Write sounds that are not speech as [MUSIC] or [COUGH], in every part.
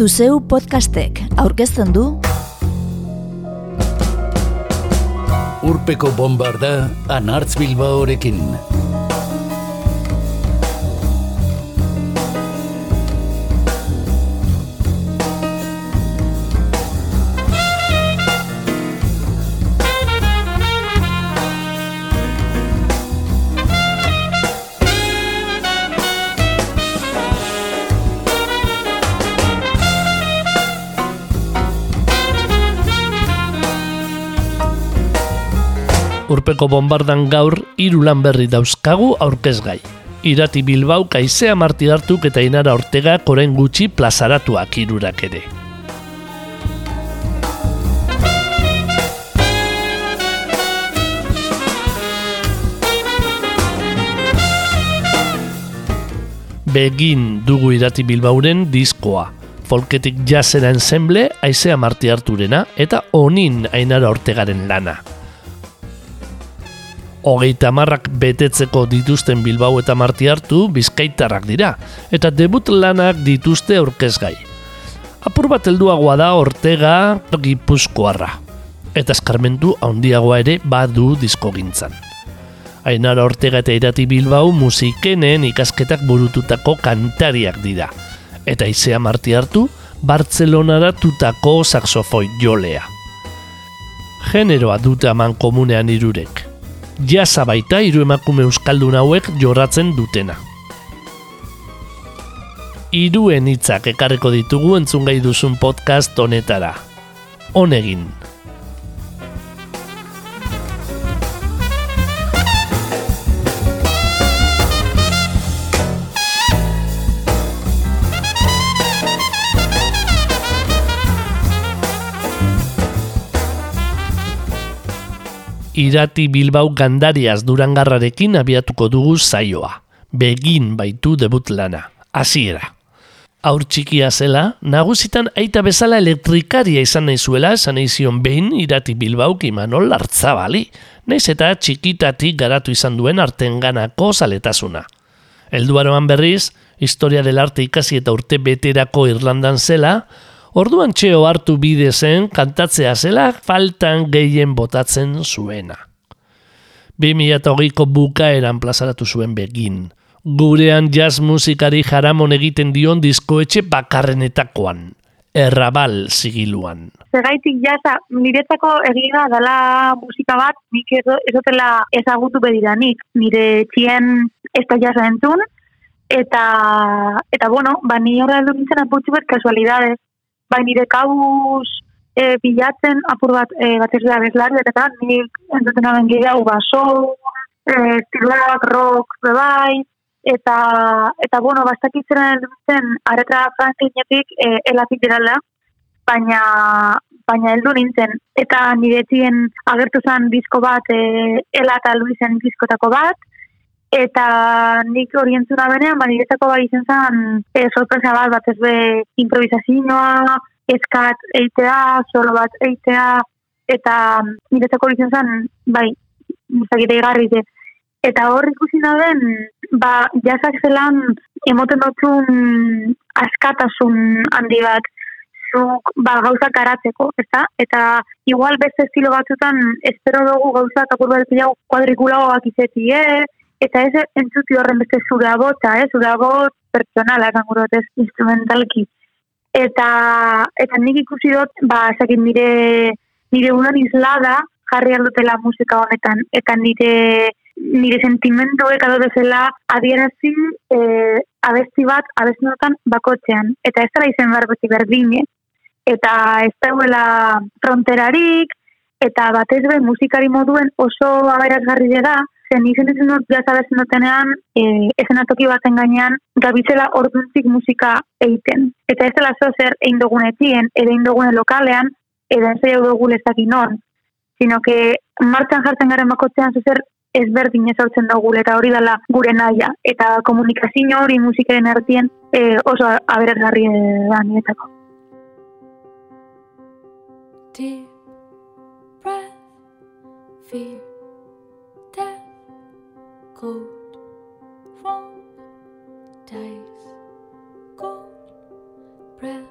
Zuzeu podcastek aurkezten du Urpeko bombarda anartz bilbaorekin. Urpeko bombardan gaur hiru lan berri dauzkagu aurkezgai. Irati Bilbao kaizea marti hartuk eta inara ortega koren gutxi plazaratuak irurak ere. Begin dugu irati Bilbauren diskoa. Folketik jazera ensemble, aizea marti harturena, eta onin ainara ortegaren lana hogeita marrak betetzeko dituzten Bilbao eta Marti hartu bizkaitarrak dira, eta debut lanak dituzte aurkezgai. Apur bat helduagoa da Ortega Gipuzkoarra, eta eskarmentu handiagoa ere badu disko gintzan. Ainara Ortega eta Irati Bilbao musikenen ikasketak burututako kantariak dira, eta izea Marti hartu Bartzelonara tutako saxofoi jolea. Generoa dute aman komunean irurek, jasa baita hiru emakume euskaldun hauek jorratzen dutena. Hiruen hitzak ekarreko ditugu entzungai duzun podcast honetara. Honegin. Irati Bilbao gandariaz durangarrarekin abiatuko dugu zaioa. Begin baitu debut lana. Hasiera. Aur txikia zela, nagusitan aita bezala elektrikaria izan nahi zuela, esan zion behin irati Bilbao kimanol lartzabali, naiz eta txikitatik garatu izan duen artenganako zaletasuna. Elduaroan berriz, historia del arte ikasi eta urte beterako Irlandan zela, Orduan txeo hartu bide zen kantatzea zela faltan gehien botatzen zuena. 2008ko bukaeran plazaratu zuen begin. Gurean jazz musikari jaramon egiten dion diskoetxe bakarrenetakoan. Errabal zigiluan. Zergaitik jaza, niretzako egia dela musika bat, nik ezotela ezagutu bediranik. Nire txien ez da jaza entzun, eta, eta bueno, ba, ni horra edo nintzen apurtzu bet kasualidades bai nire kabuz e, bilatzen apur bat e, bat ez da bezlari, eta eta ni entzuten hamen gehiago baso, e, estiloak, rock, bebai, eta, eta bueno, bastak duten aretra franklinetik e, elazik dirala, baina baina heldu nintzen. Eta nire txien agertu zen disko bat, e, ela eta luizen diskotako bat, eta nik orientzuna benean, ba, niretako bai izen zen e, sorpresa bat, bat ez be improvisazioa, eskat eitea, solo bat eitea, eta niretako izen zen, bai, muzakite igarri Eta hor ikusi den, ba, jazak zelan emoten dutun askatasun handi bat, zuk ba, gauzak garatzeko, ezta? Eta igual beste estilo batzutan espero dugu gauzak bat kuadrikulagoak izeti, eh? Eta ez entzuti horren beste zure bota, eh? zure abot pertsonala, ez instrumentalki. Eta, eta nik ikusi dut, ba, zakin nire, nire unan izlada jarri aldutela musika honetan, eta nire nire sentimendu eka bezala adierazi e, abesti bat abesti notan bakotxean. Eta ez dara izen barbeti berdine. Eta ez dauela fronterarik, eta batez be musikari moduen oso aberazgarri da, zen izen izen dut jaza bezen dutenean, e, ezen atoki baten gainean, gabitzela orduntzik musika eiten. Eta ez dela zozer egin dugunetien, edo egin dugune lokalean, edo ez dugu dugu non. Sino que martxan jartzen garen bakotzean zozer ezberdin ezortzen dugu eta hori dela gure naia. Eta komunikazio hori musikaren ertien e, oso aberazgarri da nietako. Deep breath, feel cold from dice, cold breath,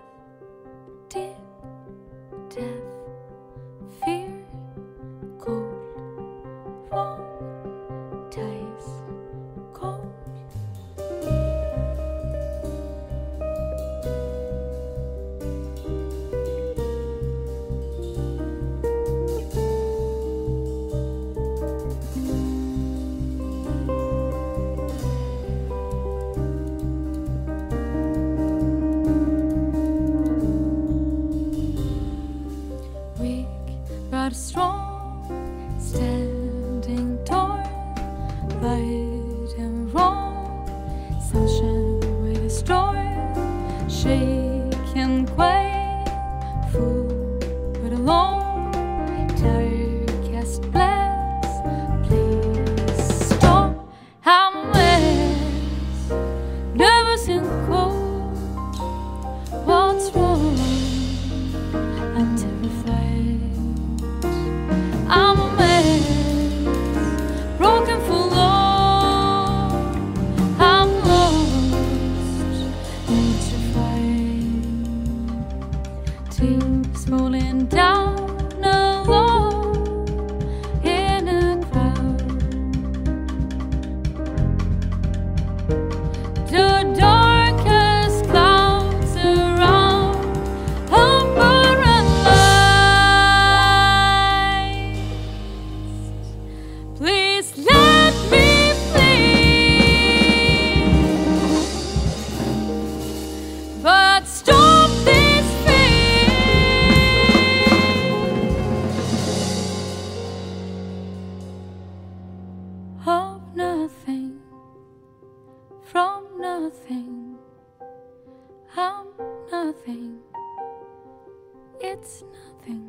It's nothing.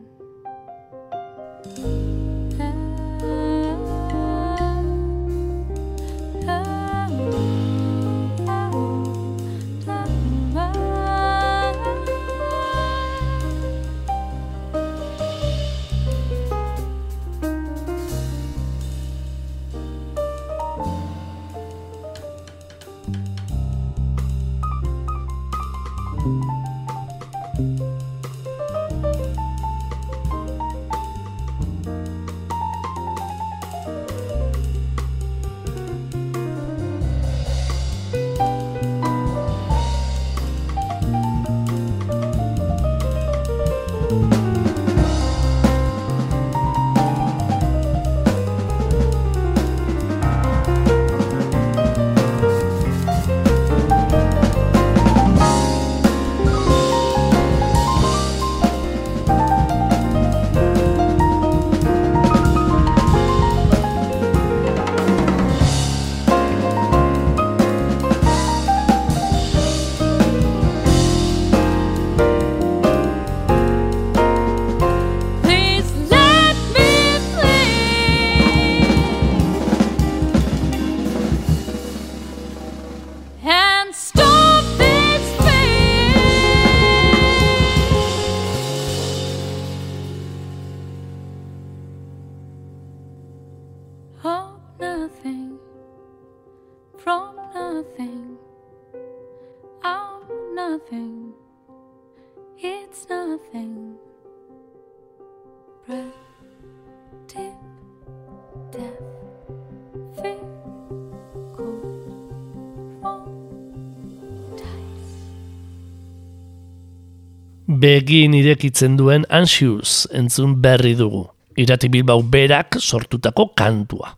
Begin irekitzen duen Anxious entzun berri dugu. Irati Bilbao berak sortutako kantua.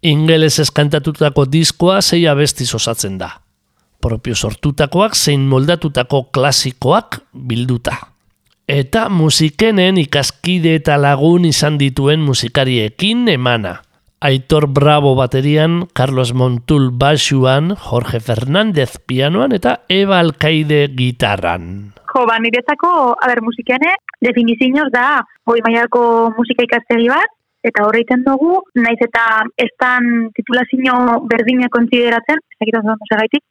Ingeles eskantatutako diskoa sei abestiz osatzen da. Propio sortutakoak zein moldatutako klasikoak bilduta. Eta musikenen ikaskide eta lagun izan dituen musikariekin emana. Aitor Bravo baterian, Carlos Montul basuan, Jorge Fernández pianoan eta Eba Alkaide gitarran. Jo, ba, niretzako, a ber, musikene, definizioz da, goi mailako musika ikastegi bat, eta horreiten dugu, naiz eta ez dan titulazio berdina konsideratzen, ez dakit segaitik,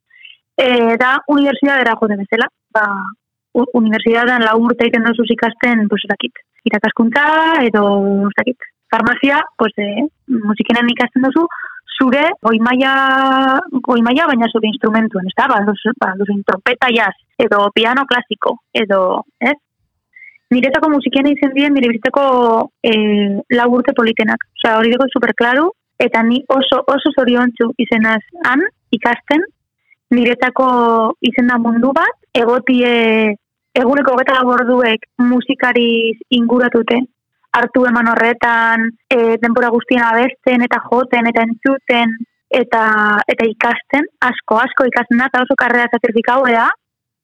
e, da unibertsitatera jode bezala. Ba, unibertsitatean lau urte egiten dozu ikasten, pues, dakit, irakaskuntza edo, dakit, farmazia, pues, eh, musikenen ikasten duzu, zure goi maila, goi maila baina zure instrumentuen, ez da? Ba, duzu, ba, trompeta jazz, edo piano klasiko, edo, ez? Niretako musikena izen dien, nire bizitzako e, lau urte politenak. Osea, hori dugu superklaru, eta ni oso, oso zoriontsu izenaz han, ikasten, niretako izena mundu bat, egotie eguneko geta orduek musikari inguratute, hartu eman horretan, e, denbora guztien abesten, eta joten, eta entzuten, eta, eta ikasten, asko, asko ikasten da, eta oso karrera zertifikau da,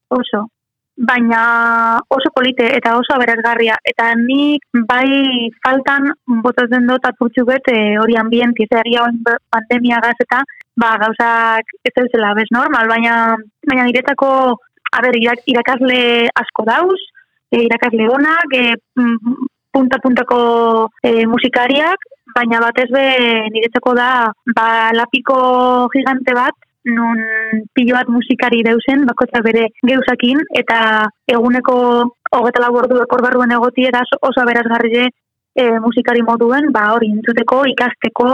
oso. baina oso polite eta oso aberazgarria. Eta nik bai faltan botatzen dut apurtxu bet e, hori ambienti, zer hori pandemia gaz eta ba, gauzak ez zela bez normal, baina, baina niretako a ber, irak, irakasle asko dauz, e, irakasle onak, e, punta-puntako e, musikariak, baina batez be niretzako da ba, lapiko gigante bat, nun pilo bat musikari deusen, bakotza bere geusakin, eta eguneko hogeta ekor barruen egoti eraz oso aberazgarri e, musikari moduen, ba hori entzuteko, ikasteko,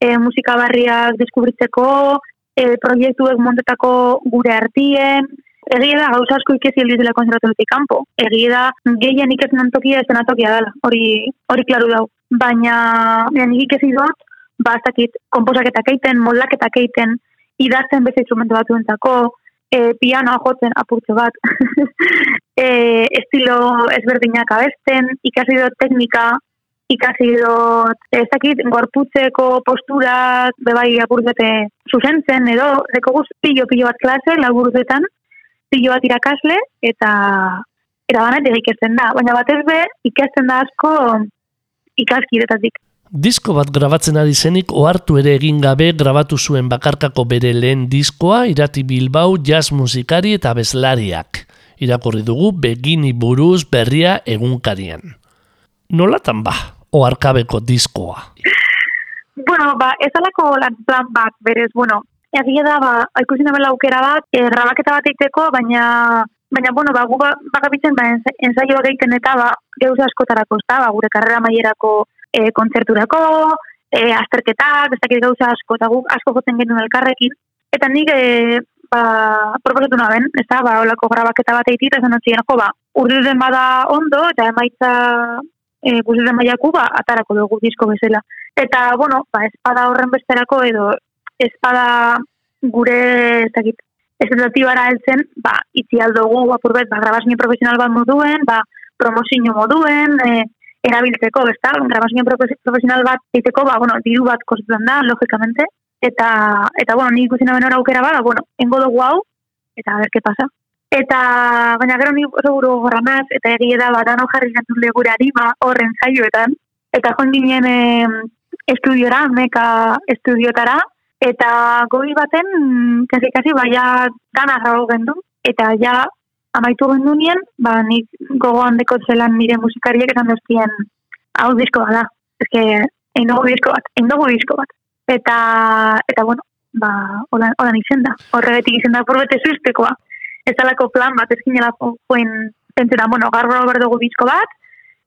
e, musika barriak deskubritzeko, e, proiektuek montetako gure artien, egia da gauza asko ikesi dela konzervatoretik kanpo. Egia da gehien ikesin antokia ez tokia dela, hori, hori klaru dau. Baina, nik ikesi dut, ba, ez dakit, komposaketak eiten, moldaketak eiten, idazten beste instrumento batu entzako, e, pianoa jotzen apurtze bat, [LAUGHS] e, estilo ezberdinak abesten, ikasi dut teknika, ikasi dut, ez dakit, gorputzeko posturak, bebai apurtzete zuzentzen, edo, reko guz, pilo-pilo bat klase, laburzetan, pilo bat irakasle, eta era banet ikesten da. Baina batez be, ikesten da asko ikaskidetatik. Disko bat grabatzen ari zenik ohartu ere egin gabe grabatu zuen bakarkako bere lehen diskoa irati Bilbao jazz musikari eta bezlariak. Irakurri dugu begini buruz berria egunkarian. Nolatan ba, oharkabeko diskoa? [LAUGHS] Bueno, ba, ez alako lan plan bat, berez, bueno, egia da, ba, ikusi nabela aukera bat, e, grabaketa bat eiteko, baina, baina, bueno, ba, gu ba, bakabitzen, ba, ensaioak egiten eta, ba, geuze askotarako, ez ba, gure karrera maierako e, kontzerturako, e, azterketak, ez dakit gauza asko, eta guk asko jotzen genuen elkarrekin, eta nik, e, ba, proposatu naben, ez da, ba, olako grabaketa bat eitit, ez anotzien, jo, ba, urduden bada ondo, eta emaitza e, guztiren maiaku, ba, atarako dugu disko bezala. Eta, bueno, ba, espada horren besterako edo espada gure ezagit espectatibara heltzen, ba itzi aldugu apurbet ba grabazio profesional bat moduen, ba promozio moduen, e, erabiltzeko, besta, grabazio profesional bat egiteko, ba bueno, diru bat kostatzen da logikamente eta eta bueno, ni ikusi naben aukera bada, bueno, engo dugu hau eta ver qué pasa. Eta baina gero ni seguru gorra naz, eta egia da ba dano jarri gantun gure arima horren zaioetan eta joan ginen eh, estudiora, meka estudiotara, Eta goi baten, kasi kasi baia gana rago gendu, eta ja amaitu gendu nien, ba nik gogoan deko zelan nire musikariek esan doztien hau disko bada. Ez que, egin dugu disko bat, egin dugu disko bat. Eta, eta bueno, ba, hola, hola izen da. Horregetik izen da, porbete zuztekoa. Ez alako plan bat, ez ginela joen, pentsera, bueno, garro dugu disko bat,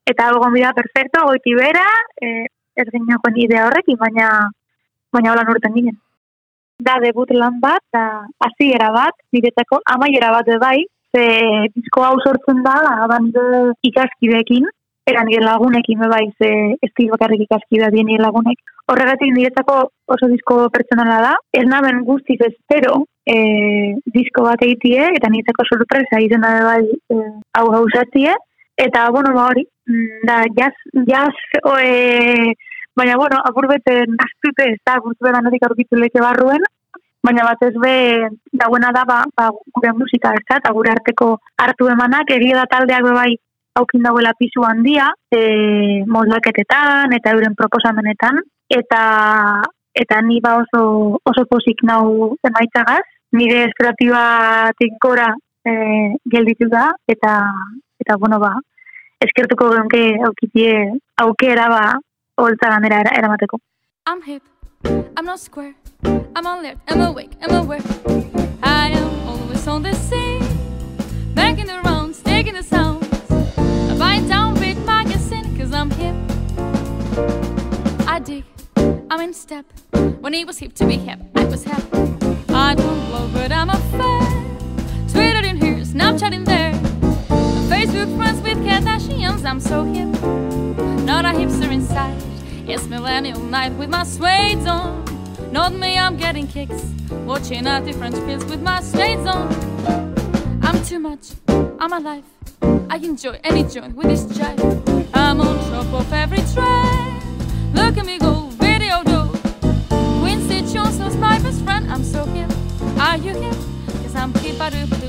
eta gogon bida perfecto, goiti bera, eh, ez ginen idea horrekin, baina baina hola urten ginen. Da debut lan bat, da hasiera bat, niretzako amaiera bat bai, ze disko hau sortzen da, ba, nire ikaskideekin, era nire lagunekin bai, ze estil bakarrik ikaskidea dien lagunek. Horregatik niretzako oso disko pertsonala da, ez naben guztiz espero e, disko bat egitie, eta niretzako sorpresa izan da bai e, hau gauzatie, eta bueno, ba hori, mm, da jaz, jaz, oe, Baina, bueno, apur bete naztute, ez da, gurtu bera notik aurkitu leke barruen, baina bat be, dagoena da, ba, ba, gure musika, ez da, eta gure arteko hartu emanak, egia da taldeak be bai haukin dagoela pisu handia, e, modlaketetan eta euren proposamenetan, eta eta ni ba oso, oso posik nau emaitzagaz, nire esperatibatik gora e, gelditu da, eta, eta bueno, ba, eskertuko genke aukitie aukera ba, holtza ganera eramateko. I'm hip, I'm not square. I'm alert, I'm awake, I'm aware. I am always on the scene, making the rounds, taking the sounds. I buy downbeat magazine, cause I'm hip. I dig, I'm in step. When he was hip to be hip, I was hip. I don't blow, but I'm a fan. Twitter in here, Snapchat in there. Facebook friends with Kardashians, I'm so hip. Not a hipster inside. It's millennial night with my suede on. Not me, I'm getting kicks. Watching a different fields with my shades on. I'm too much, I'm alive. I enjoy any joint with this jive. I'm on top of every trend. Look at me go, video do. Quincy Jones was my best friend. I'm so hip. Are you hip? Cause I'm hip. I do, do,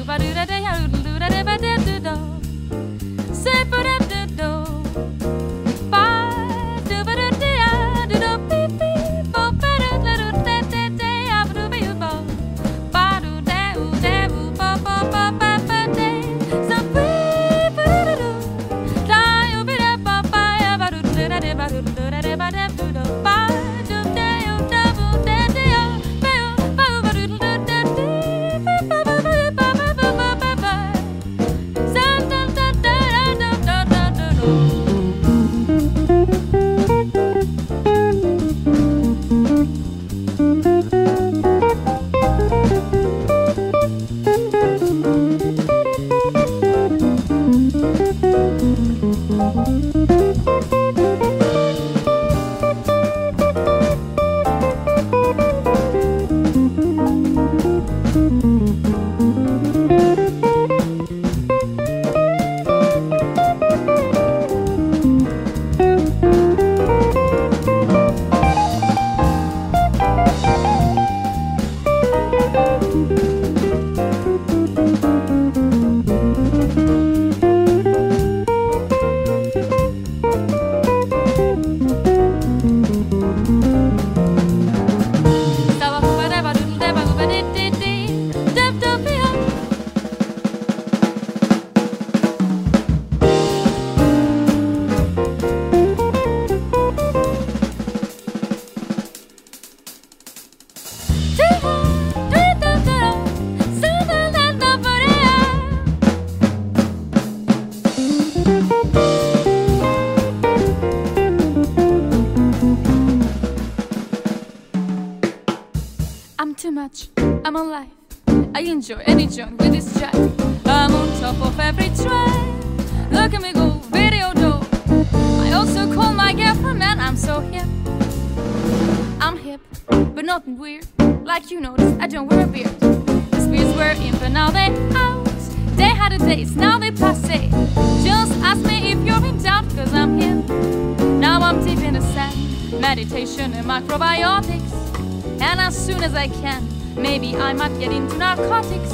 maybe I might get into narcotics.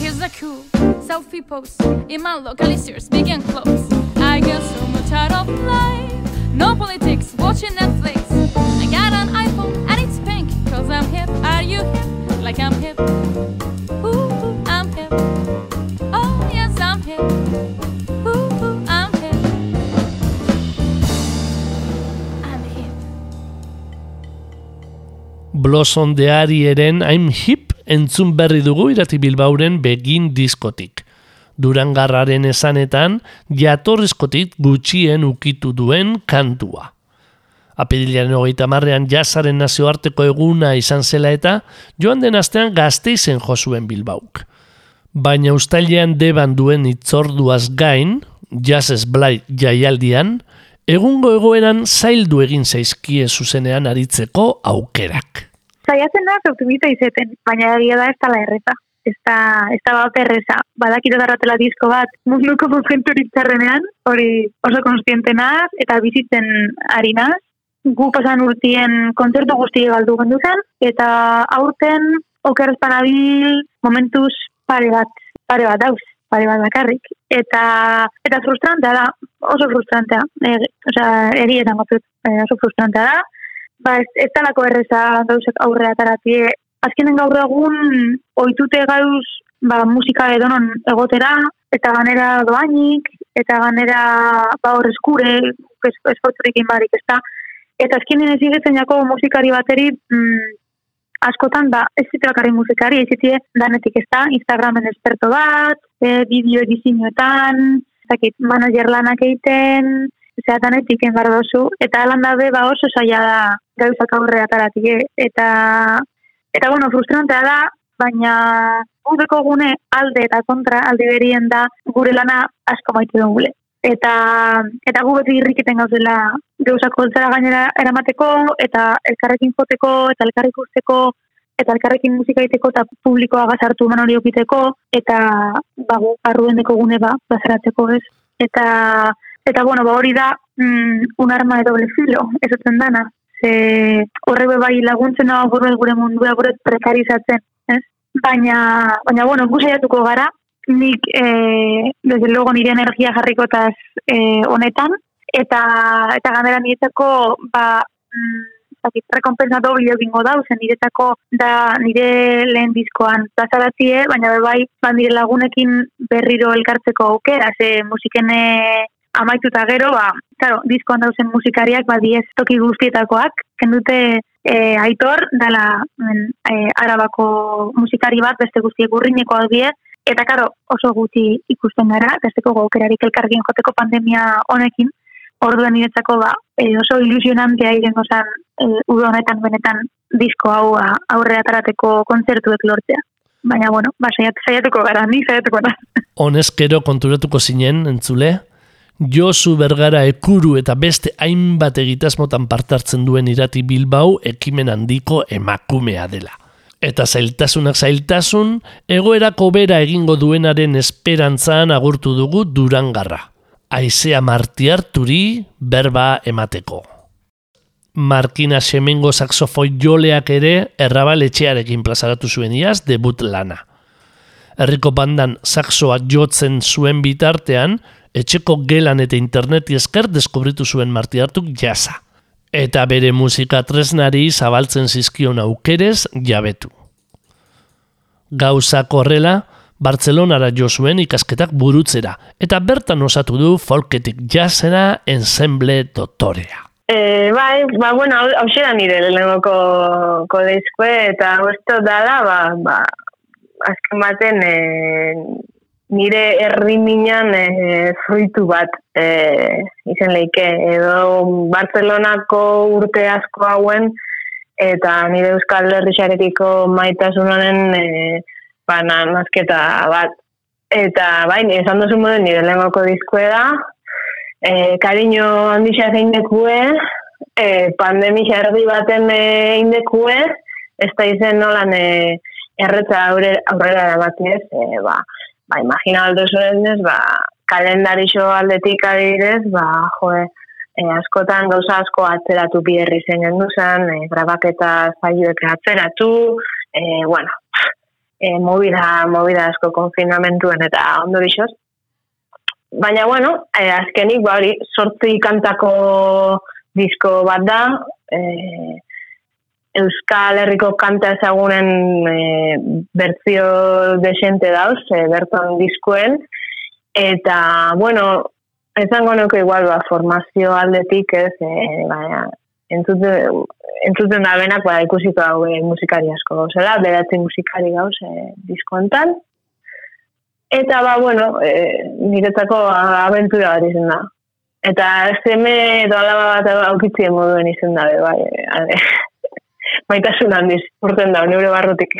Here's a cool selfie pose in my locally Sears big and close. I get so much out of life. No politics, Blossom de Arieren I'm Hip entzun berri dugu irati Bilbauren begin diskotik. Durangarraren esanetan, jatorrizkotik gutxien ukitu duen kantua. Apirilaren hogeita marrean jasaren nazioarteko eguna izan zela eta joan den astean gazteizen josuen Bilbauk. Baina ustailean deban duen itzorduaz gain, jazzez blai jaialdian, egungo egoeran zaildu egin zaizkie zuzenean aritzeko aukerak. Zaiatzen da, optimista izeten, baina egia da ez tala erreza. Ez da, ez da bat erreza. Badakito darratela disko bat munduko momenturik txarrenean, hori oso konstientenaz eta bizitzen harinaz. Gu pasan urtien kontzertu guzti galdu gendu zen, eta aurten oker ez panabil momentuz pare bat, pare bat dauz, pare bat bakarrik. Eta, eta frustrantea da, oso frustrantea, e, osea, egietan gotut, e, oso frustrantea da, ba, ez, ez talako erreza gauzek aurrera taratie. Azkenen gaur egun oitute gauz ba, musika edonon egotera, eta ganera doainik, eta ganera ba, hor eskure, es, esfortzurik inbarik, ez da. Eta azkenen ez igetzen jako musikari bateri, mm, askotan, ba, ez zitu bakarri musikari, ez zitu danetik ez da, Instagramen esperto bat, e, bideo edizioetan, zakit, manager lanak egiten, zera danetik enbar dozu, eta alan dabe ba oso zaila da gauzak aurrera taratik, eta, eta bueno, frustrantea da, baina gudeko gune alde eta kontra alde berien da gure lana asko maite dugule. Eta, eta gu beti irrikiten gauzela gauzak holtzara gainera eramateko, eta elkarrekin foteko, eta elkarrik usteko, eta elkarrekin musika egiteko eta publikoa gazartu eman hori okiteko, eta bagu, arruendeko gune ba, bazaratzeko ez. Eta, eta bueno, ba hori da mm, un arma de doble filo, esaten dana. Ze horre bai laguntzen dago gure gure mundua gure prekarizatzen, ez? Baina, baina bueno, gu saiatuko gara, nik eh, desde luego nire energia jarrikotaz eh, honetan, eta eta ganera niretzako ba, mm, zakit, rekompensa doble egingo da, zen niretako da nire lehen diskoan plazaratie, baina bai, ba, nire lagunekin berriro elkartzeko aukera, ze musikene amaituta gero, ba, claro, diskoan dauzen musikariak, ba, diez toki guztietakoak, kendute e, aitor, dala men, e, arabako musikari bat, beste guztiek urrineko albie, eta karo, oso gutxi ikusten gara, besteko gaukerarik elkargin joteko pandemia honekin, orduan niretzako ba, e, oso ilusionantea irengo zan, e, udo honetan benetan disko hau ba, aurrea tarateko kontzertuek lortzea. Baina, bueno, ba, saiat, saiatuko gara, ni saiatuko da. Honezkero konturatuko zinen, entzule, Josu Bergara ekuru eta beste hainbat egitasmotan partartzen duen irati Bilbao ekimen handiko emakumea dela. Eta zailtasunak zailtasun, egoerako bera egingo duenaren esperantzaan agurtu dugu durangarra. Aizea martiarturi berba emateko. Markina Semengo saxofoi joleak ere errabaletxearekin plazaratu zuen iaz debut lana. Herriko bandan saxoa jotzen zuen bitartean, etxeko gelan eta interneti esker deskubritu zuen martiartuk jasa. Eta bere musika tresnari zabaltzen zizkion aukerez jabetu. Gauzak horrela, Bartzelonara jo zuen ikasketak burutzera, eta bertan osatu du folketik jasena ensemble dotorea. E, bai, ba, bueno, hau nire lehenoko kodeizkoe, eta gustu dala, ba, ba, azken baten, e, nire herri minan e, fruitu bat e, izen leike. Edo Barcelonako urte asko hauen eta nire Euskal Herrixarekiko maitasunaren e, ba, na, nazketa bat. Eta bain, esan duzu moden nire lengoko diskue da, e, kariño handisa zein dekue, e, pandemia erdi baten e, indekue, ez da izen nolan e, erretza aurrera, aurrera da bat ez, e, ba, ba, imagina aldo ez, ba, kalendarixo aldetik adibidez, ba, joe, e, askotan gauza asko atzeratu biherri zen gendu zen, e, grabaketa zaioek atzeratu, e, bueno, e, movida, movida asko konfinamentuen eta ondo bixoz. Baina, bueno, e, azkenik, ba, hori, sortzi kantako disko bat da, e, Euskal Herriko kanta ezagunen e, bertzio desente dauz, e, berton diskuen, eta, bueno, Ezango nuke igual ba, formazio aldetik ez, e, baina, entzuten, entzuten da benak, ba, ikusiko hau e, musikari asko gauzela, beratzen musikari gauz e, diskontan. Eta, ba, bueno, e, niretzako abentura bat izan da. Eta zeme edo alaba bat aukitzien moduen izan da, bai, e, maitasun handiz, urten da, nire barrutik.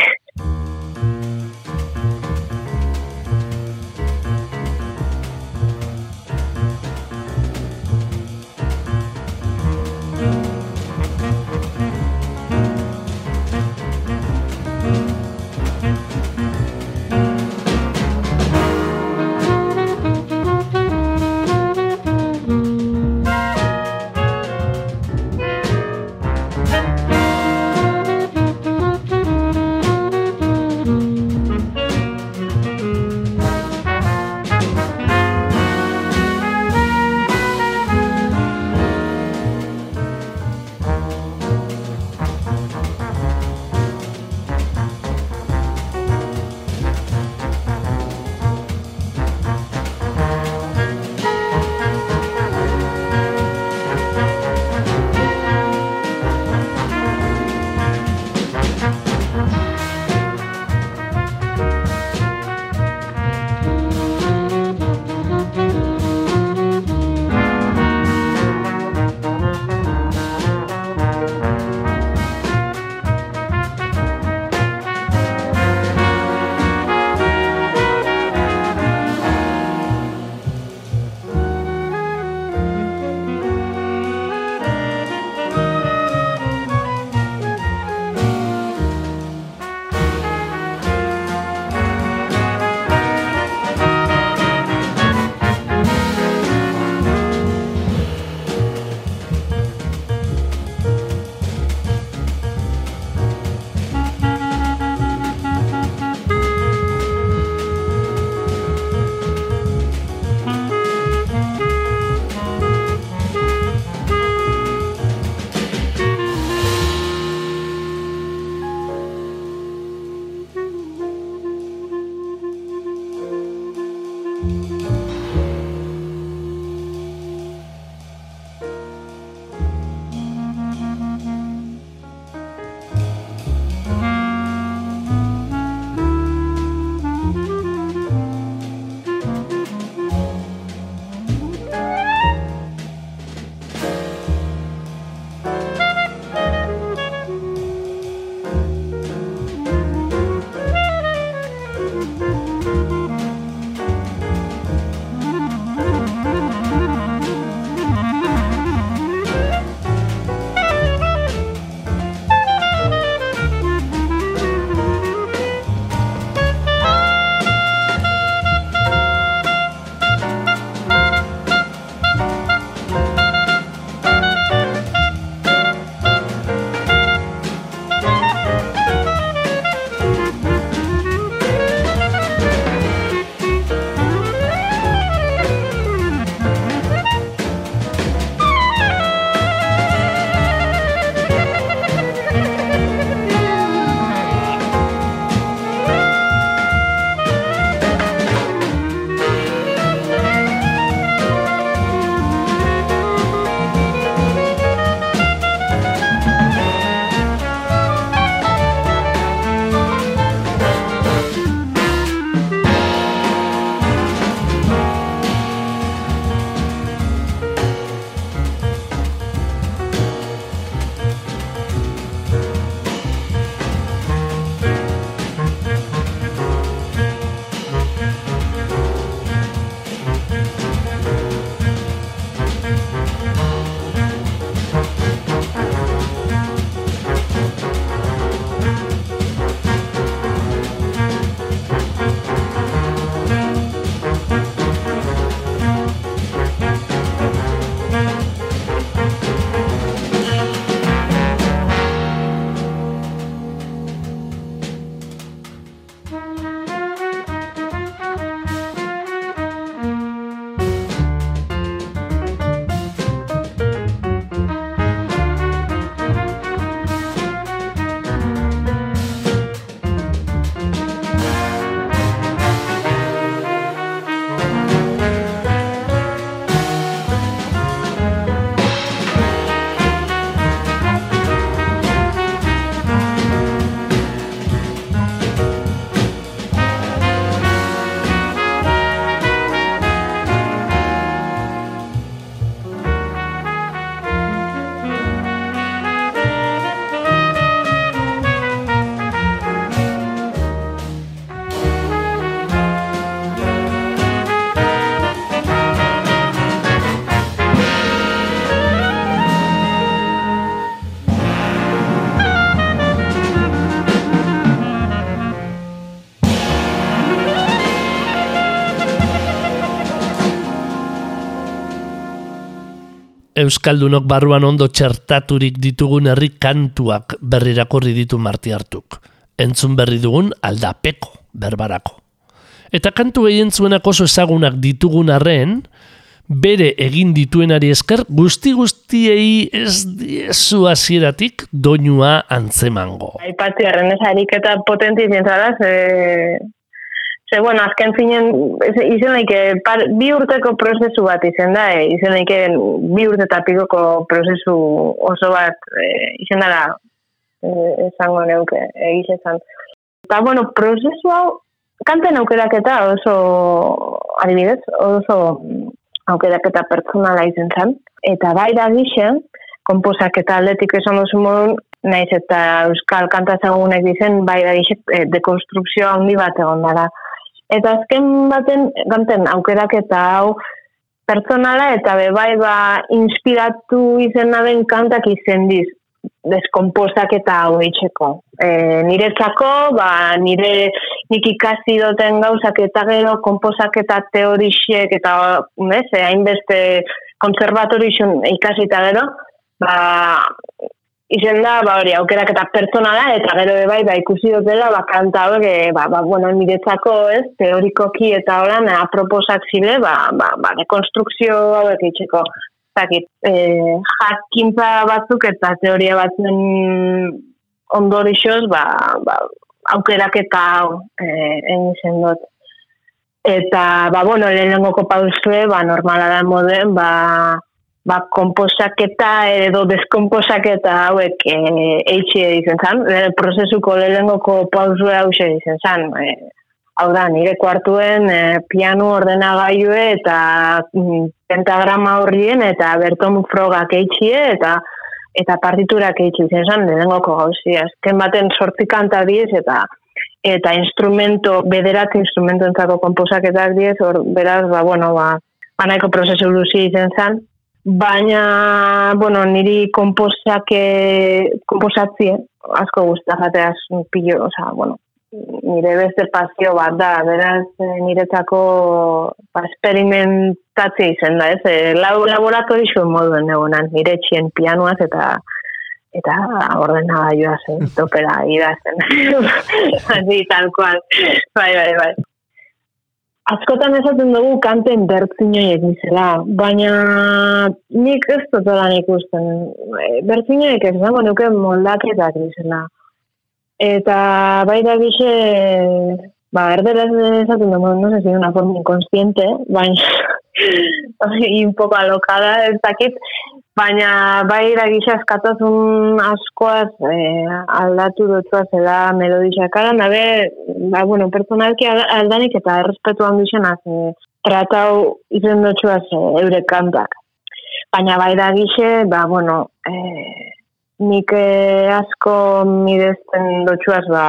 Euskaldunok barruan ondo txertaturik ditugun herri kantuak berrirakorri ditu marti hartuk. Entzun berri dugun aldapeko berbarako. Eta kantu gehien zuenak oso ezagunak ditugun arren, bere egin dituenari esker guzti guztiei ez diezu hasieratik doinua antzemango. Aipatzi arren ez ariketa potenti zintzara, ze, ze bueno, azken zinen, izen laike, par, bi urteko prozesu bat izen da, e, izen laike bi urte pikoko prozesu oso bat e, izen dara, e, esango neuke, egizezan. Eta, bueno, prozesu hau, kanten aukeraketa oso, adibidez, oso aukeraketa pertsonala izen zen. Eta bai da gixen, komposak eta atletik esan duzu modun, naiz eta euskal kanta ezagunek dizen, bai da gixen, e, dekonstrukzio handi bat egon dara. Eta azken baten, ganten, aukeraketa hau, pertsonala eta be bai ba inspiratu izena den kantak izendiz deskomposak eta hau itxeko. E, niretzako, ba, nire nik ikasi duten gauzak eta gero komposak eta teorixek eta ez, hainbeste konservatorixun ikasi eta gero, ba, izen da, ba, hori, aukerak eta pertsonala, eta gero bai, ba, ikusi dutela, ba, kanta hauek, eh, ba, ba, bueno, niretzako, ez, teorikoki eta horan, eh, aproposak zile, ba, ba, ba, dekonstrukzio hauek itxeko. Zakit, eh, jakintza batzuk eta teoria batzuen ondorixoz, ba, ba, aukerak eta hau, eh, egin dut. Eta, ba, bueno, lehenengoko pausue, ba, normala da moden, ba, ba, komposaketa edo deskomposaketa hauek e, eitxe izen zan. E, prozesuko lehenengoko pausue hau izen zan. E, hau da, nire kuartuen e, piano ordenagailue eta mm, pentagrama horrien eta berton frogak eitxie eta eta partiturak eitxe izen zan lehenengoko gauzi. Azken baten sortzi kanta diez eta eta instrumento, bederat instrumento entzako komposaketak diez, or, beraz, ba, bueno, ba, banaiko prozesu luzi izen zan, baina, bueno, niri komposake, komposatzie, asko guztia jateaz pillo, oza, bueno, nire beste pasio bat da, beraz, eh, niretzako ba, experimentatzea izen da, ez, eh, lab, laboratorixo moduen egonan, nire txien pianuaz eta eta ordenagailua zen, topera idazten. Así, tal cual. Bai, bai, bai. Askotan esaten dugu kanten bertzinoiek dizela, baina nik ez dut lan ikusten. E, Bertzinoiek ez zango nuke moldaketak dizela. Eta bai da gixe, ba, erderaz esaten dugu, no sé si una forma inconsciente, baina un poco alocada, ez dakit, baina bai da gixe askatasun askoaz eh, aldatu dutua zela melodixakara, nabe, ba, bueno, personalki al- aldanik eta errespetu handixenaz eh, tratau izen dutxuaz eh, eure kantak. Baina bai da gixe, ba, bueno, eh, nik eh, asko miresten dutxuaz, ba,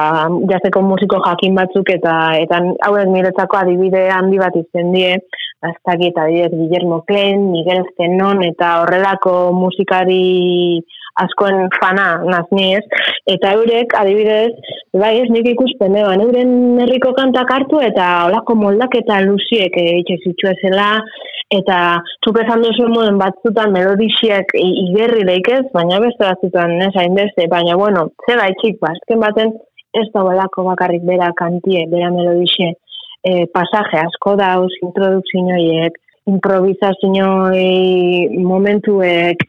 jazteko musiko jakin batzuk eta eta hauek niretzako adibide handi bat izen die, Aztaki eta adibidez Guillermo Klein, Miguel Zenon eta horrelako musikari askoen fana nazni ez. Eta eurek, adibidez, bai ez nik ikusten, eban, euren herriko kantak hartu eta olako moldak eta luziek eitxe zitue zela, eta zuk esan duzu moden batzutan melodixiak igerri daikez, baina beste batzutan ez hainbeste, baina bueno, zera itxik, ba, azken baten ez da bakarrik bera kantie, bera melodixie, e, pasaje asko dauz, introdukzioiek, improvisazioei momentuek,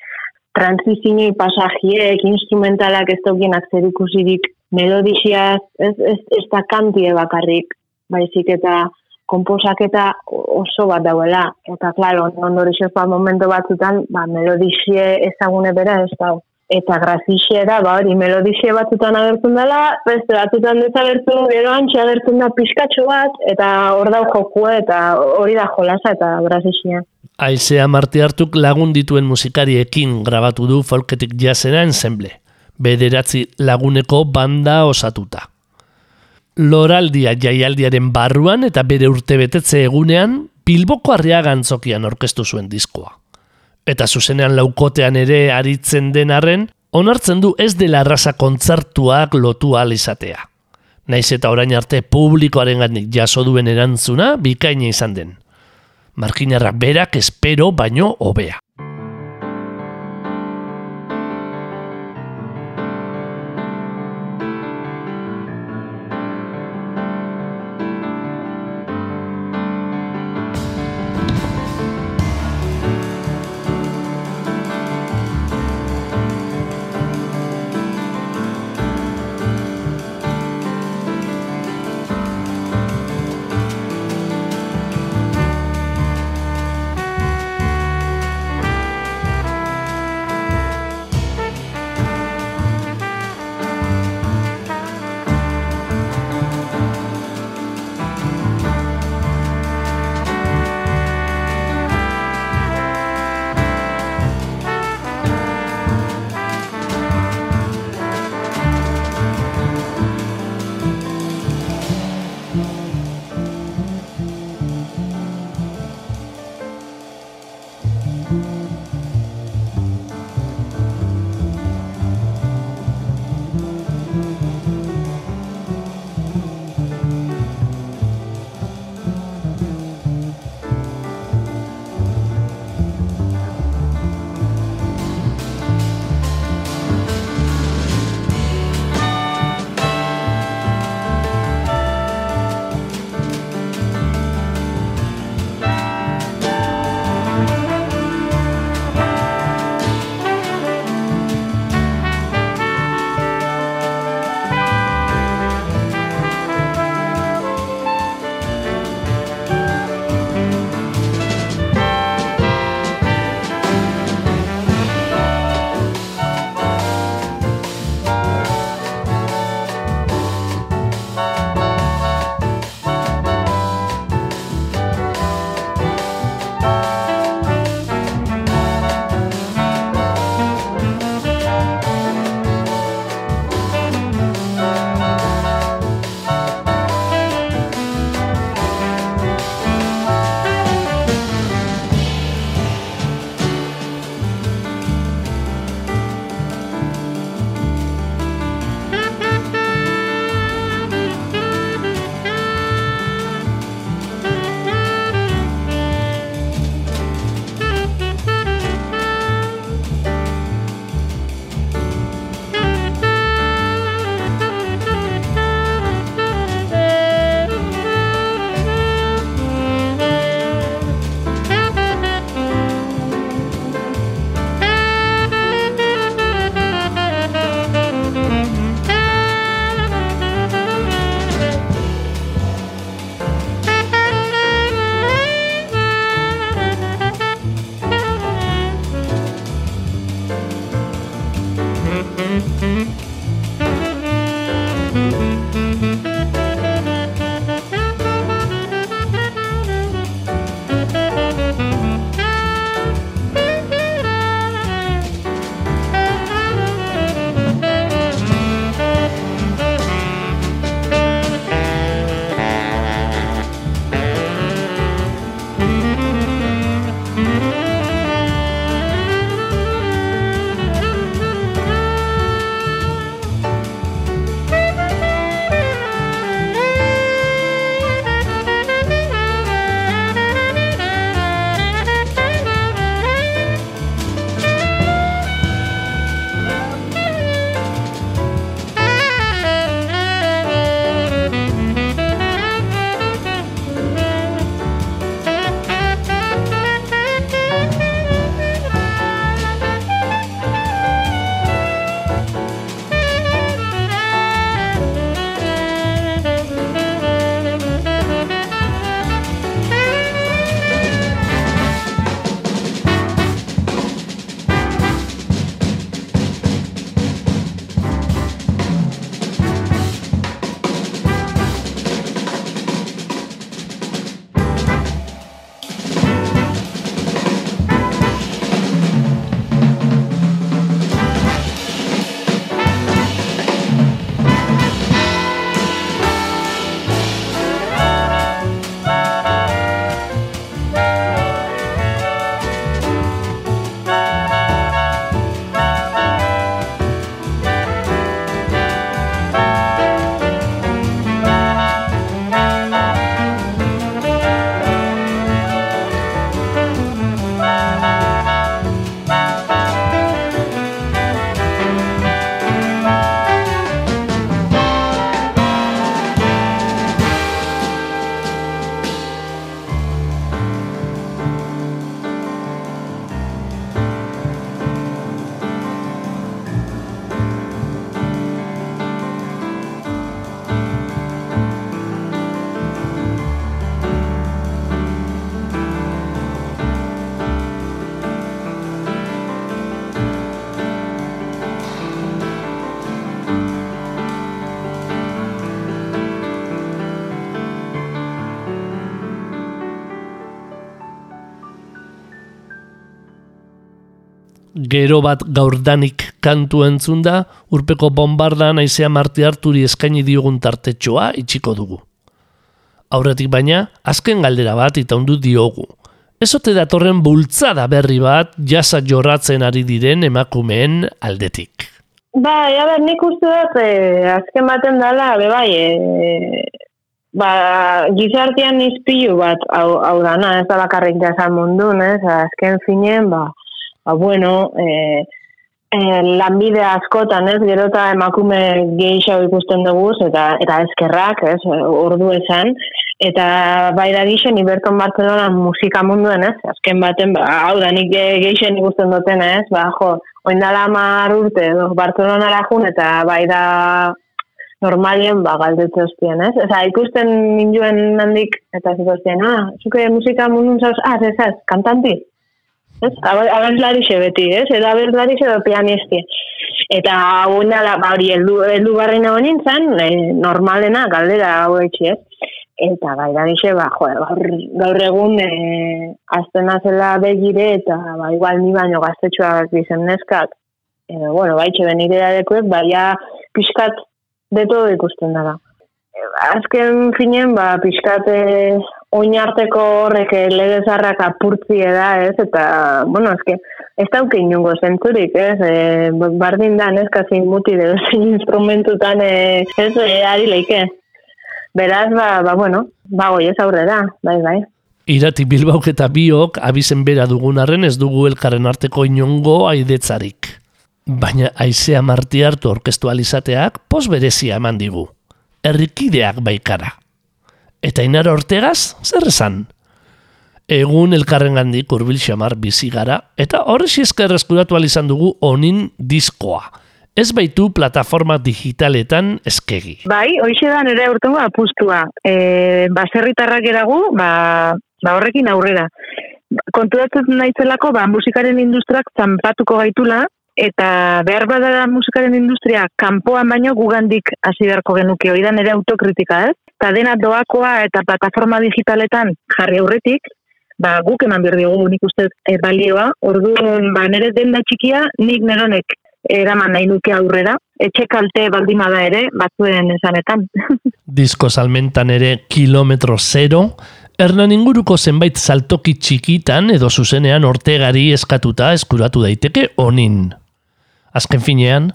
transizioi pasajiek, instrumentalak ez daukienak zer ikusirik, melodixiaz, ez, ez, ez da kantie bakarrik, baizik eta komposaketa oso bat dauela. Eta, klaro, ondorixoz ba, momento batzutan, ba, melodixie ezagune bera ez dau. Eta grazixie da, ba, hori, melodixie batzutan agertzen dela, beste batzutan desagertu, gero antxe agertzen da pizkatxo bat, eta hor dau jokua, eta hori da jolasa, eta grazixia. Aizea Marti hartuk lagun dituen musikariekin grabatu du folketik jazera ensemble, bederatzi laguneko banda osatuta. Loraldia jaialdiaren barruan eta bere urtebetetze egunean Bilboko arriaga antzokian orkestu zuen diskoa. Eta zuzenean laukotean ere aritzen den arren, onartzen du ez dela arrasa kontzertuak lotu ahal izatea. Naiz eta orain arte publikoaren jaso duen erantzuna bikaina izan den. Markinarrak berak espero baino hobea. Gero bat gaurdanik kantu entzun da, urpeko bombarda naizea marti harturi eskaini diogun tartetxoa itxiko dugu. Aurretik baina, azken galdera bat itaundu diogu. Ezote datorren bultzada berri bat jasa jorratzen ari diren emakumeen aldetik. Bai, a ber, nik uste dut, eh, azken baten dala, be bai, eh, ba, gizartian izpilu bat, hau, hau dana, ez da bakarrik jazan mundun, ez, azken finen, ba, ba bueno, eh, eh, lanbide askotan, ez, gero eta emakume gehiago ikusten dugu, eta, eta eskerrak, ez, ordu esan, eta bai da gixen, Iberton Barcelona musika munduen, ez, azken baten, ba, hau da, nik ge- geixen ikusten duten, ez, ba, jo, oindala mar urte, edo, Barcelona jun, eta bai da normalien, ba, galdetze hostien, ez? Eza, ikusten ninduen handik, eta ziko hostien, ah, zuke musika mundun zauz, ah, ez, ez, kantanti? Ez? Abentlari beti, ez? Edo abentlari edo pianisti. Eta oindala, ba, hori, eldu, eldu barrena honin zan, eh, normalena, galdera hau etxi, ez? Eta bai da gixe, ba, jo, gaur, egun e, azten azela begire eta ba, igual ni baino gaztetxoak dizen neskak. E, bueno, bai, txe benire dadekuek, bai, ja, pixkat de todo ikusten dara. E, azken finen, ba, pixkat e, oinarteko horrek e, legezarrak apurtzi da, ez? Eta, bueno, ezke, ez dauke inungo zentzurik, ez? E, bardin da, neska zein muti, edo [LAUGHS] zein instrumentutan, ez, e, ari leike. Beraz, ba, ba bueno, ba, goiez aurrera, bai, bai. Irati Bilbauk eta biok abizen bera dugunarren ez dugu elkarren arteko inongo aidetzarik. Baina aizea marti hartu orkestu alizateak pos berezia eman digu. Errikideak baikara. Eta inara ortegaz, zer esan? Egun elkarren gandik urbil xamar bizi gara, eta horrexi esker eskuratu izan dugu onin diskoa. Ez baitu plataforma digitaletan eskegi. Bai, hoxe da nire urtengo apustua. E, baserritarrak eragu, ba, ba horrekin aurrera. Konturatzen naizelako, ba, musikaren industriak zanpatuko gaitula, eta behar badara musikaren industria kanpoan baino gugandik hasi beharko genuke hori da nire autokritika, ez? Eta dena doakoa eta plataforma digitaletan jarri aurretik, ba, guk eman behar diogu nik uste e, balioa, orduan ba, nire denda txikia nik neronek eraman nahi nuke aurrera, etxe kalte baldima da ere, batzuen esanetan. [LAUGHS] Disko salmentan ere kilometro zero, Hernan inguruko zenbait saltoki txikitan edo zuzenean ortegari eskatuta eskuratu daiteke onin. Azken finean,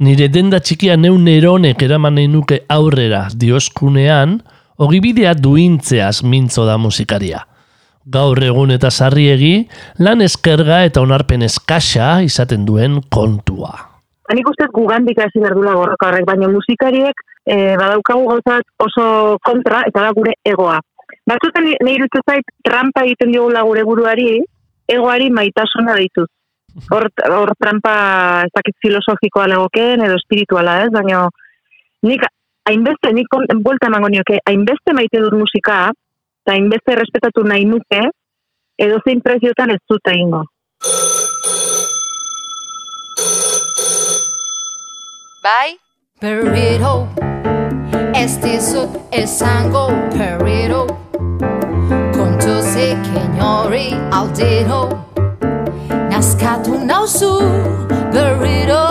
nire denda txikia neun eronek eraman nahi nuke aurrera dioskunean, ogibidea duintzeaz mintzo da musikaria. Gaur egun eta sarriegi, lan eskerga eta onarpen eskasa izaten duen kontua. Hanik uste gugandik hasi berdula borroka horrek, baina musikariek e, badaukagu gauzat oso kontra eta da gure egoa. Batzutan nahi irutzen zait trampa egiten diogula gure buruari, egoari maitasuna dituz. Hor, hor trampa ez dakit filosofikoa legokeen edo espirituala ez, baina nik hainbeste, nik buelta emango nioke, hainbeste maite dut musika, eta hainbeste respetatu nahi nuke, edo zein preziotan ez dut egingo. Bai? Perrito Ez dizut esango perrito Kontu zekin hori aldiro Cascato, no sul, burrito.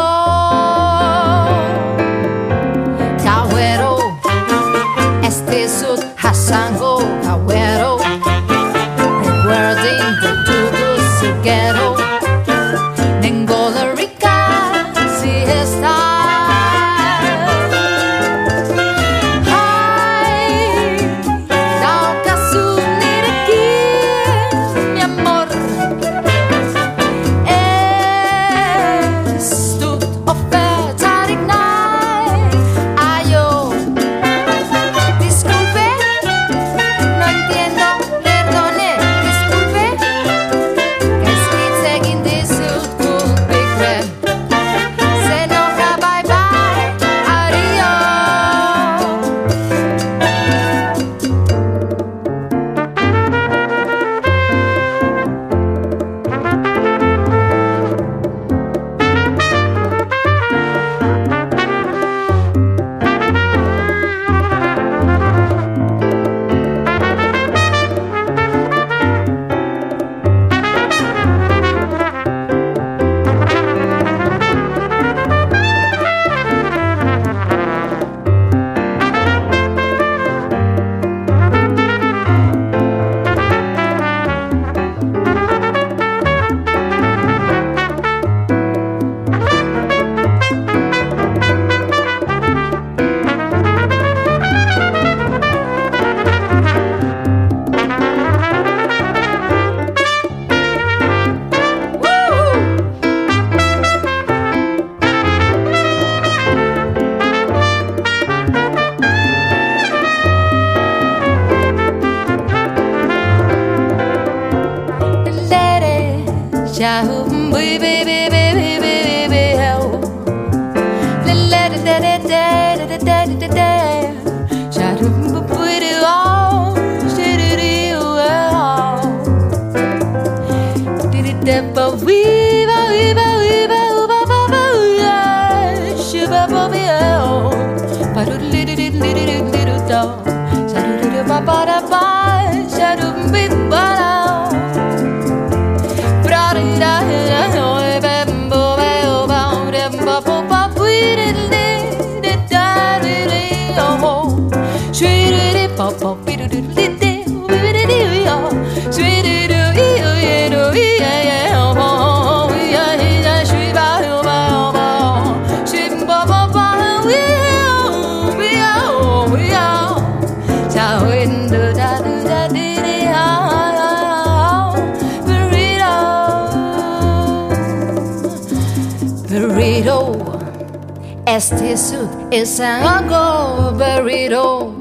Este sud es algo burrito,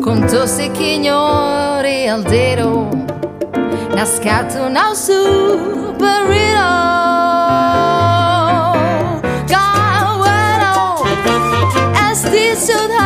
con tu signore al dedo, nascato nel su burrito. Gawero, este sud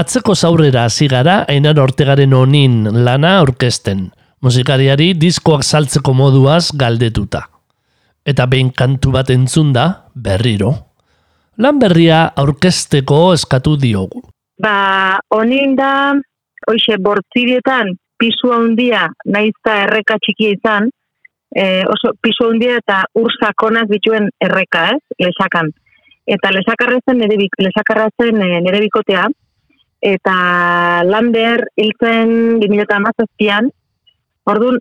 Atzeko zaurrera hasi gara Ainar Ortegaren onin lana aurkezten, musikariari diskoak saltzeko moduaz galdetuta. Eta behin kantu bat entzun da, berriro. Lan berria aurkezteko eskatu diogu. Ba, honin da, hoxe, bortzirietan, pisu handia, naizta erreka txikia izan, e, oso pisu handia eta ur sakonak dituen erreka, ez, lesakan. Eta lesakarra zen nire, bik- lesakarra zen e, nire bikotea, eta Lander hiltzen 2017an, orduan,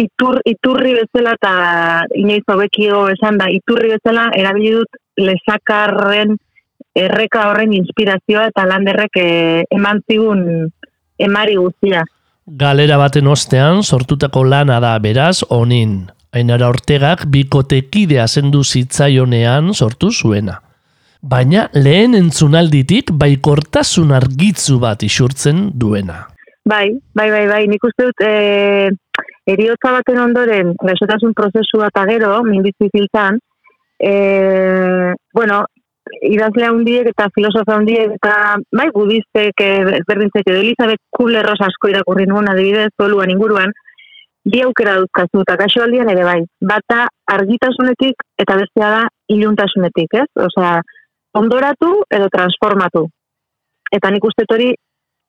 itur, iturri bezala eta inoiz hobekio esan da, iturri bezala erabili dut lesakarren erreka horren inspirazioa eta landerrek eh, eman zigun emari guztia. Galera baten ostean sortutako lana da beraz onin. Ainara Ortegak bikotekidea zendu zitzaionean sortu zuena. Baina lehen entzunalditik baikortasun argitzu bat isurtzen duena. Bai, bai, bai, bai, nik uste dut e, eriotza baten ondoren, gaixotasun prozesua eta gero, minbizi ziltzan, e, bueno, idazle handiek eta filosofa handiek eta bai budistek e, berdintzek edo Elizabeth Kubler-Ross asko irakurri nuen adibidez zoluan inguruan, bi aukera duzkazu eta kaso aldian ere bai. Bata argitasunetik eta bestea da iluntasunetik, ez? Osea, ondoratu edo transformatu. Eta nik uste hori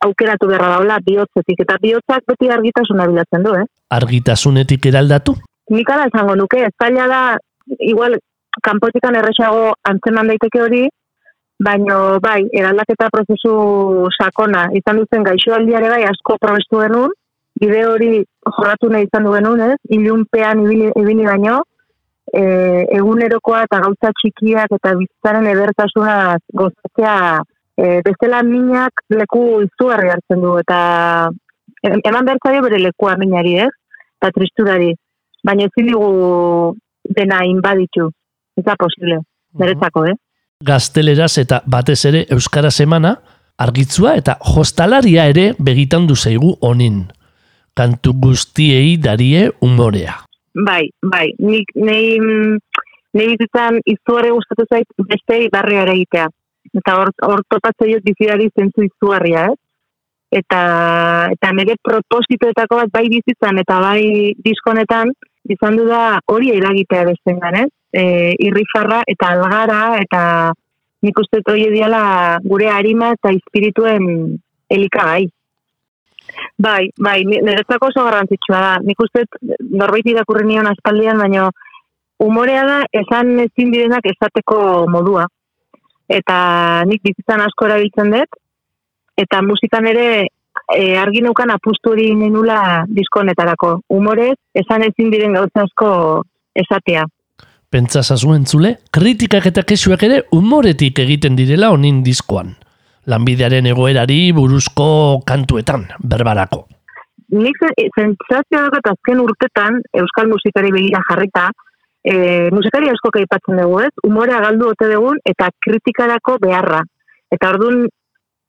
aukeratu beharra daula bihotzetik, eta bihotzak beti argitasuna bilatzen du, eh? Argitasunetik eraldatu? Nik ala esango nuke, zaila da, igual, kanpotikan erresago antzeman daiteke hori, baino bai, eraldaketa prozesu sakona, izan duzen gaixoaldiare bai asko probestu genuen, bide hori jorratu nahi izan du genuen, ez? Ilunpean ibili, ibili baino, e, egunerokoa eta gauza txikiak eta bizitzaren edertasuna gozatzea e, bestela minak leku izugarri hartzen du eta em- eman behar zaio bere lekua minari, ez? Eta tristurari. Baina ezin digu dena inbaditu. Ez da posible. Beretzako, eh? Gazteleraz eta batez ere Euskara semana, argitzua eta jostalaria ere begitan du zaigu onin. Kantu guztiei darie umorea. Bai, bai, nik nei nei bizitzan izugarri gustatu zait bestei barria ere egitea. Eta hor hor topatzen dut bizidari zentzu izugarria, ez? Eta eta nire propositoetako bat bai bizitzan eta bai diskonetan izan du da hori eragitea bestengan, ez? Eh, irrifarra eta algara eta nik uste hori diala gure harima eta espirituen elikagai. Bai, bai, ni- niretzako oso garrantzitsua da. Nik uste norbait irakurri nion aspaldian, baino umorea da esan ezin direnak esateko modua. Eta nik bizitzan asko erabiltzen dut, eta musikan ere e, argi neukan apustu hori nenula diskonetarako. Umorez, esan ezin diren gauza asko esatea. Pentsa zazu entzule, kritikak eta kesuak ere umoretik egiten direla honin diskoan. Lanbidearen egoerari buruzko kantuetan, berbarako. nik ze- sentsazioa daukat azken urtetan euskal musikari begira jarrita, e, musikari asko aipatzen dugu, ez? Umorea galdu ote dugun eta kritikarako beharra. Eta ordun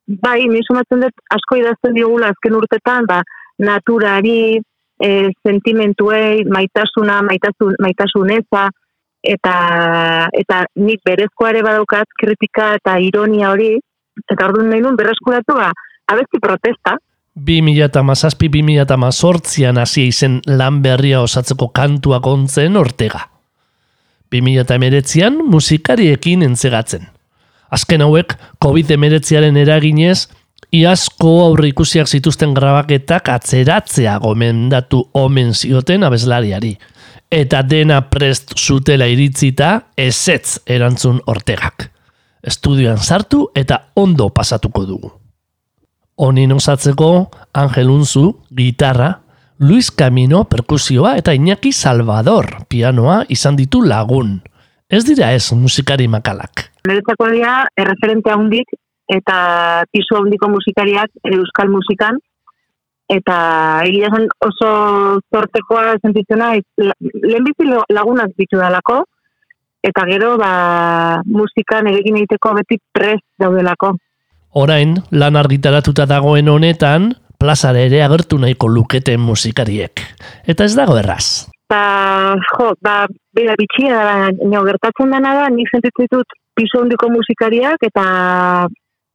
bai, ni sumatzen dut asko idazten digula azken urtetan, ba, naturari, e, sentimentuei, maitasuna, maitasun, maitasuneza, eta, eta nik berezkoa ere badaukat kritika eta ironia hori, eta orduan nahi nun berreskuratu, ba, abesti protesta, 2007-2008an hasi izen lan berria osatzeko kantuak ontzen ortega. 2008an musikariekin entzegatzen. Azken hauek, COVID-19aren eraginez, iazko aurre ikusiak zituzten grabaketak atzeratzea gomendatu omen zioten abeslariari. Eta dena prest zutela iritzita, ezetz erantzun ortegak. Estudioan sartu eta ondo pasatuko dugu. Honin osatzeko Angel Unzu, gitarra, Luis Camino perkusioa eta Iñaki Salvador pianoa izan ditu lagun. Ez dira ez musikari makalak. niretzako dira erreferente handik eta pisu handiko musikariak euskal musikan eta egia oso zortekoa sentitzen naiz lehenbizi lagunak ditu dalako eta gero ba musikan egin egiteko beti prest daudelako. Orain, lan argitaratuta dagoen honetan, plazara ere agertu nahiko luketen musikariek. Eta ez dago erraz. Ba, jo, ba, bera bitxia da, baina gertatzen dena da, nik sentitzen ditut pisu handiko musikariak eta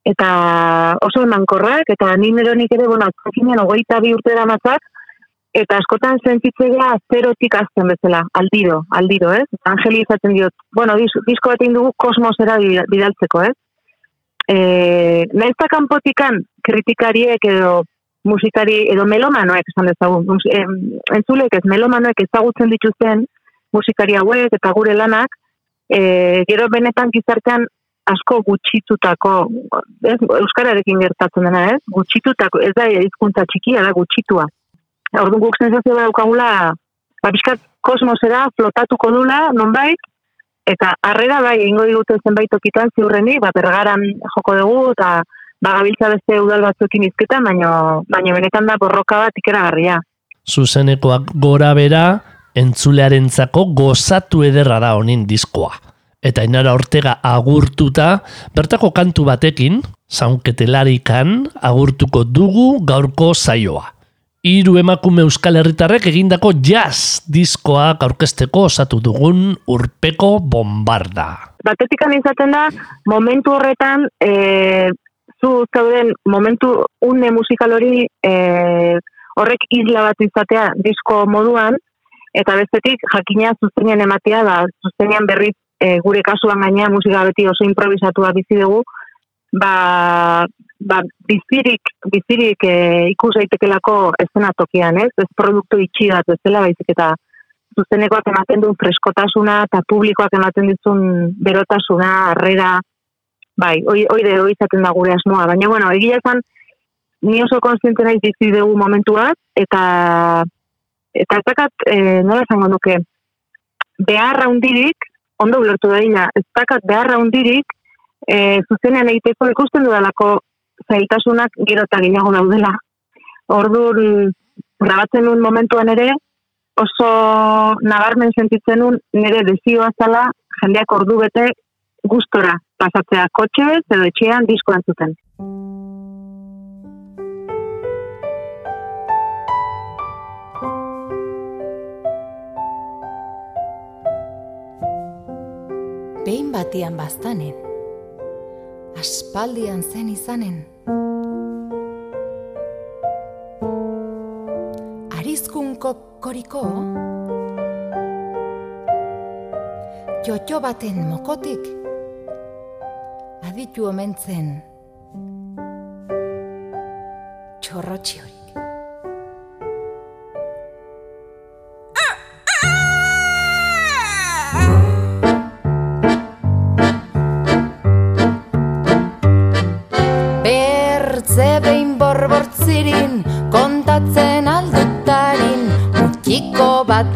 eta oso emankorrak, eta ni neronik ere, bueno, azkakinean hogeita bi urte damatzak, eta askotan sentitzea zerotik azten bezala, aldiro, aldiro, ez? Angeli izaten diot, bueno, dis, disko bat dugu kosmosera bida- bidaltzeko, ez? E, nahiz eta kanpotikan kritikariek edo musikari edo melomanoek esan dezagun, entzulek ez melomanoek ezagutzen dituzten musikari hauek eta gure lanak, e, gero benetan gizartean asko gutxitutako, ez, euskararekin gertatzen dena, ez? Gutxitutako, ez da hizkuntza txikia da gutxitua. Orduan guk sensazio daukagula, ba, pixkat kosmosera flotatuko dula, nonbait, eta harrera bai, egingo digute zenbait tokitan ziurreni, ba, bergaran joko dugu, eta ba, gabiltza beste udal batzuekin izketan, baina, baina benetan da borroka bat ikeragarria. Zuzenekoak gora bera, entzulearentzako gozatu ederra da honin diskoa. Eta inara ortega agurtuta, bertako kantu batekin, zaunketelarikan, agurtuko dugu gaurko zaioa. Hiru emakume euskal herritarrek egindako jazz diskoak aurkezteko osatu dugun urpeko bombarda. batetik izaten da, momentu horretan, e, zu zauden momentu une musikal hori e, horrek isla bat izatea disko moduan, eta bestetik jakina zuzenean ematea, da zuzenean berriz e, gure kasuan gaina musika beti oso improvisatua bizi dugu, ba, ba bizirik, bizirik e, ikus daitekelako tokian, ez? Ez produktu itxi bat bezala baizik eta zuzenekoak ematen duen freskotasuna eta publikoak ematen dizun berotasuna, harrera, bai, hoi, de hoi izaten da gure asmoa. Baina, bueno, egia esan, ni oso konstiente naiz bizi dugu momentuak, eta eta ez dakat, e, nola esango nuke, beharra hundirik, ondo ulertu da dina, ez dakat beharra hundirik, e, zuzenean egiteko ikusten dudalako zailtasunak gero eta gehiago daudela. Orduan, grabatzen nuen momentuan ere, oso nabarmen sentitzen nuen nire dezioa zala jendeak ordu bete gustora pasatzea kotxe edo etxean diskoan zuten. Behin batian baztanen, Aspaldian zen izanen. Arizkunko koriko, Jotxo baten mokotik, aditu omentzen, txorrotxi horik.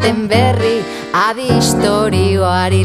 Baten berri, adi historioari,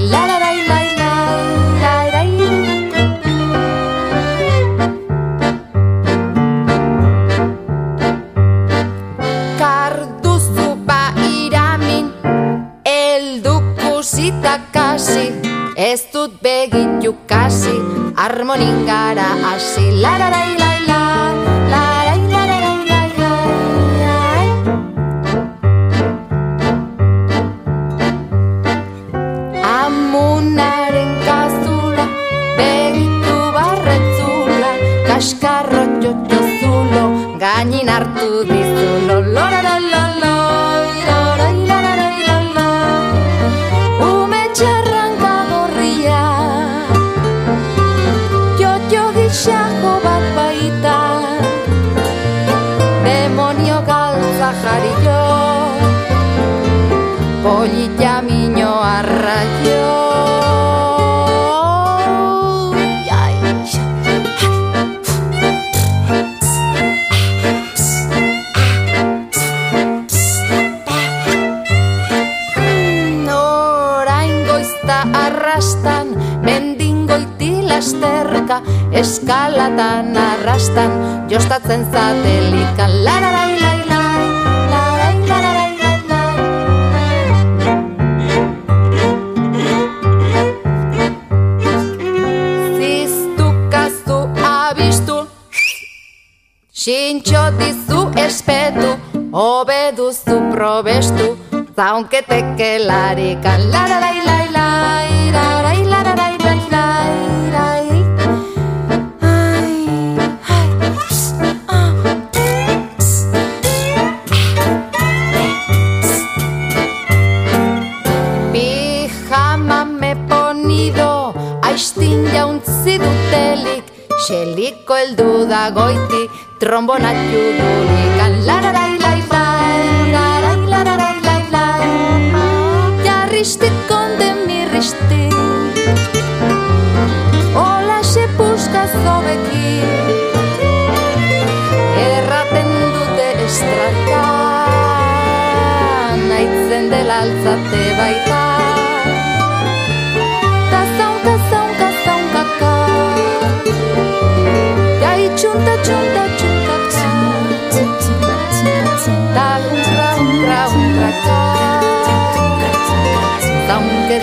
eskalatan arrastan, jostatzen zatelikan, lararai lararai Sintxo dizu espetu, hobe duzu probestu, zaunketeke larikan, lararai lai, goiti, trombona judulikan, lararai lai lai, larai lararai lai lai, jarristi konde mirristi, hola se puska zobeki, erraten dute estraka, naitzen dela altzate baita.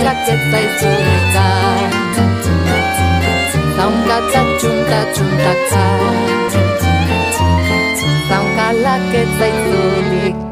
la teta y tsureca Saunka tsa chunta chunta tsa Saunka la que tsa y tsureca